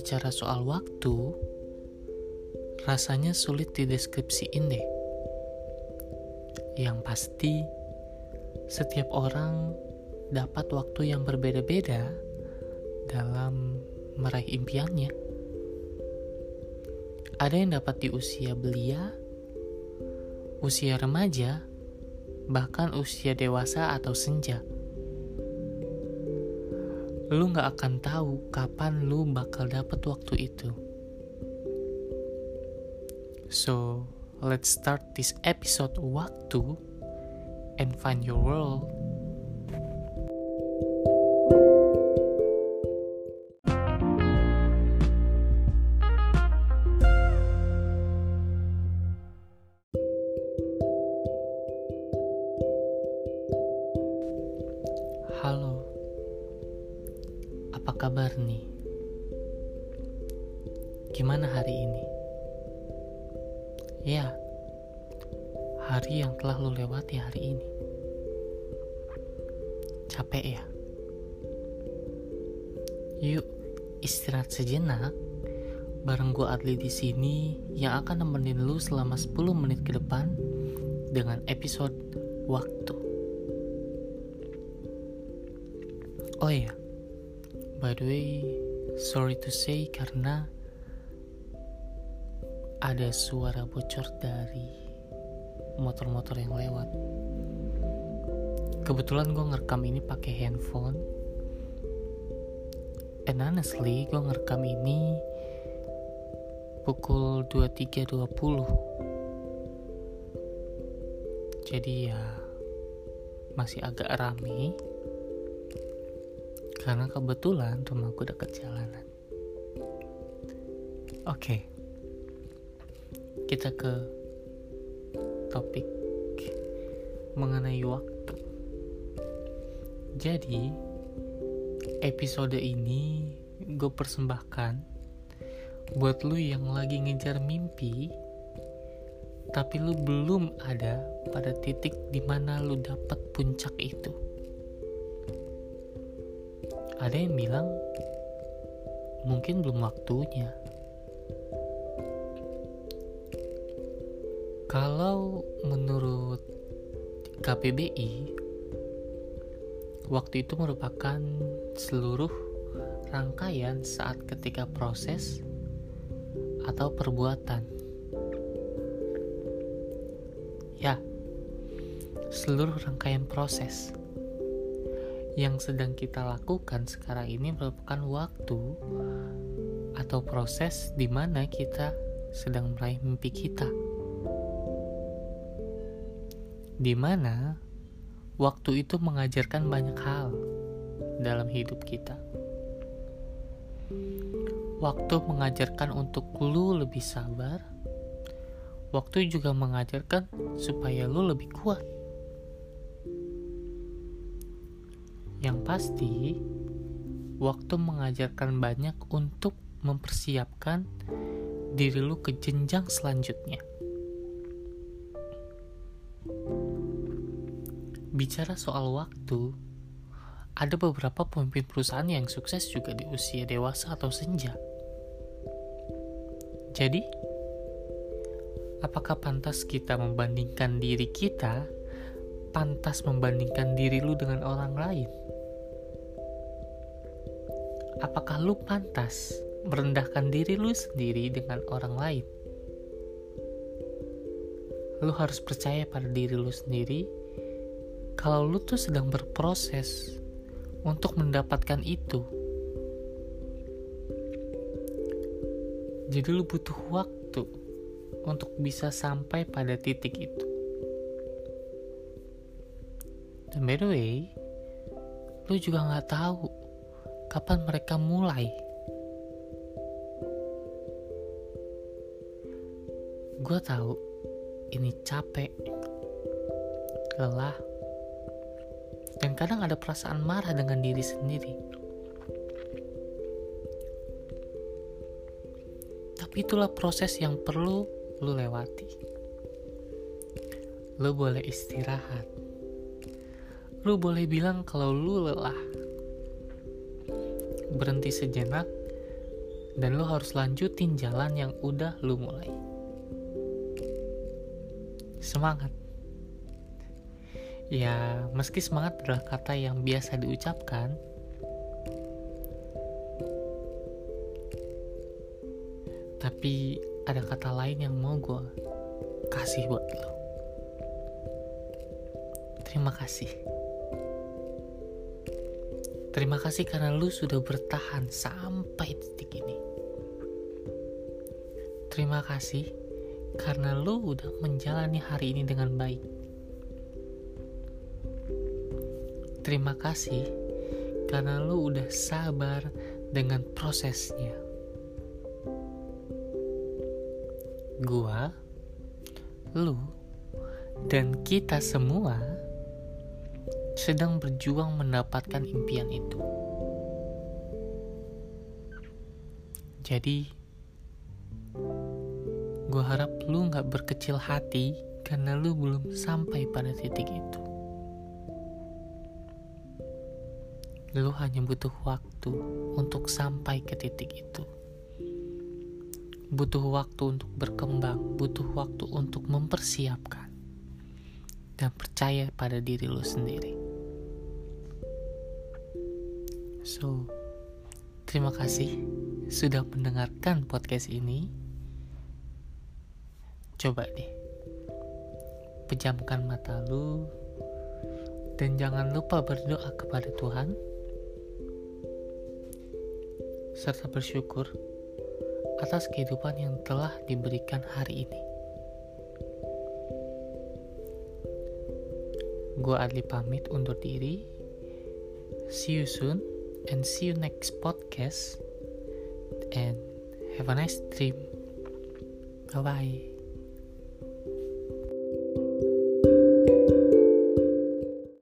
bicara soal waktu, rasanya sulit dideskripsiin deh. Yang pasti, setiap orang dapat waktu yang berbeda-beda dalam meraih impiannya. Ada yang dapat di usia belia, usia remaja, bahkan usia dewasa atau senja. Lu gak akan tahu kapan lu bakal dapat waktu itu. So, let's start this episode Waktu and find your world. Kabar nih? Gimana hari ini? Ya, hari yang telah lo lewati hari ini. Capek ya? Yuk, istirahat sejenak bareng gue Adli di sini yang akan nemenin lu selama 10 menit ke depan dengan episode Waktu. Oh iya, by the way, sorry to say karena ada suara bocor dari motor-motor yang lewat. Kebetulan gue ngerekam ini pakai handphone. And honestly, gue ngerekam ini pukul 23.20. Jadi ya masih agak rame karena kebetulan rumahku dekat jalanan. Oke, kita ke topik mengenai waktu. Jadi, episode ini gue persembahkan buat lu yang lagi ngejar mimpi, tapi lu belum ada pada titik di mana lu dapat puncak itu ada yang bilang mungkin belum waktunya. Kalau menurut KPBI, waktu itu merupakan seluruh rangkaian saat ketika proses atau perbuatan. Ya, seluruh rangkaian proses yang sedang kita lakukan sekarang ini merupakan waktu atau proses di mana kita sedang meraih mimpi kita. Di mana waktu itu mengajarkan banyak hal dalam hidup kita. Waktu mengajarkan untuk lu lebih sabar. Waktu juga mengajarkan supaya lu lebih kuat Yang pasti, waktu mengajarkan banyak untuk mempersiapkan diri lu ke jenjang selanjutnya. Bicara soal waktu, ada beberapa pemimpin perusahaan yang sukses juga di usia dewasa atau senja. Jadi, apakah pantas kita membandingkan diri kita pantas membandingkan diri lu dengan orang lain? Apakah lu pantas merendahkan diri lu sendiri dengan orang lain? Lu harus percaya pada diri lu sendiri kalau lu tuh sedang berproses untuk mendapatkan itu. Jadi lu butuh waktu untuk bisa sampai pada titik itu. Dan by the way, lu juga nggak tahu kapan mereka mulai. Gue tahu ini capek, lelah, dan kadang ada perasaan marah dengan diri sendiri. Tapi itulah proses yang perlu lu lewati. Lu boleh istirahat lu boleh bilang kalau lu lelah. Berhenti sejenak dan lo harus lanjutin jalan yang udah lo mulai. Semangat! Ya, meski semangat adalah kata yang biasa diucapkan, tapi ada kata lain yang mau gue kasih buat lo. Terima kasih. Terima kasih karena lu sudah bertahan sampai titik ini. Terima kasih karena lu udah menjalani hari ini dengan baik. Terima kasih karena lu udah sabar dengan prosesnya. Gua, lu, dan kita semua sedang berjuang mendapatkan impian itu. Jadi, gue harap lu gak berkecil hati karena lu belum sampai pada titik itu. Lu hanya butuh waktu untuk sampai ke titik itu. Butuh waktu untuk berkembang, butuh waktu untuk mempersiapkan, dan percaya pada diri lu sendiri. So, terima kasih sudah mendengarkan podcast ini. Coba deh, pejamkan mata lu dan jangan lupa berdoa kepada Tuhan serta bersyukur atas kehidupan yang telah diberikan hari ini. Gue Adli pamit undur diri. See you soon and see you next podcast. And have a nice dream bye bye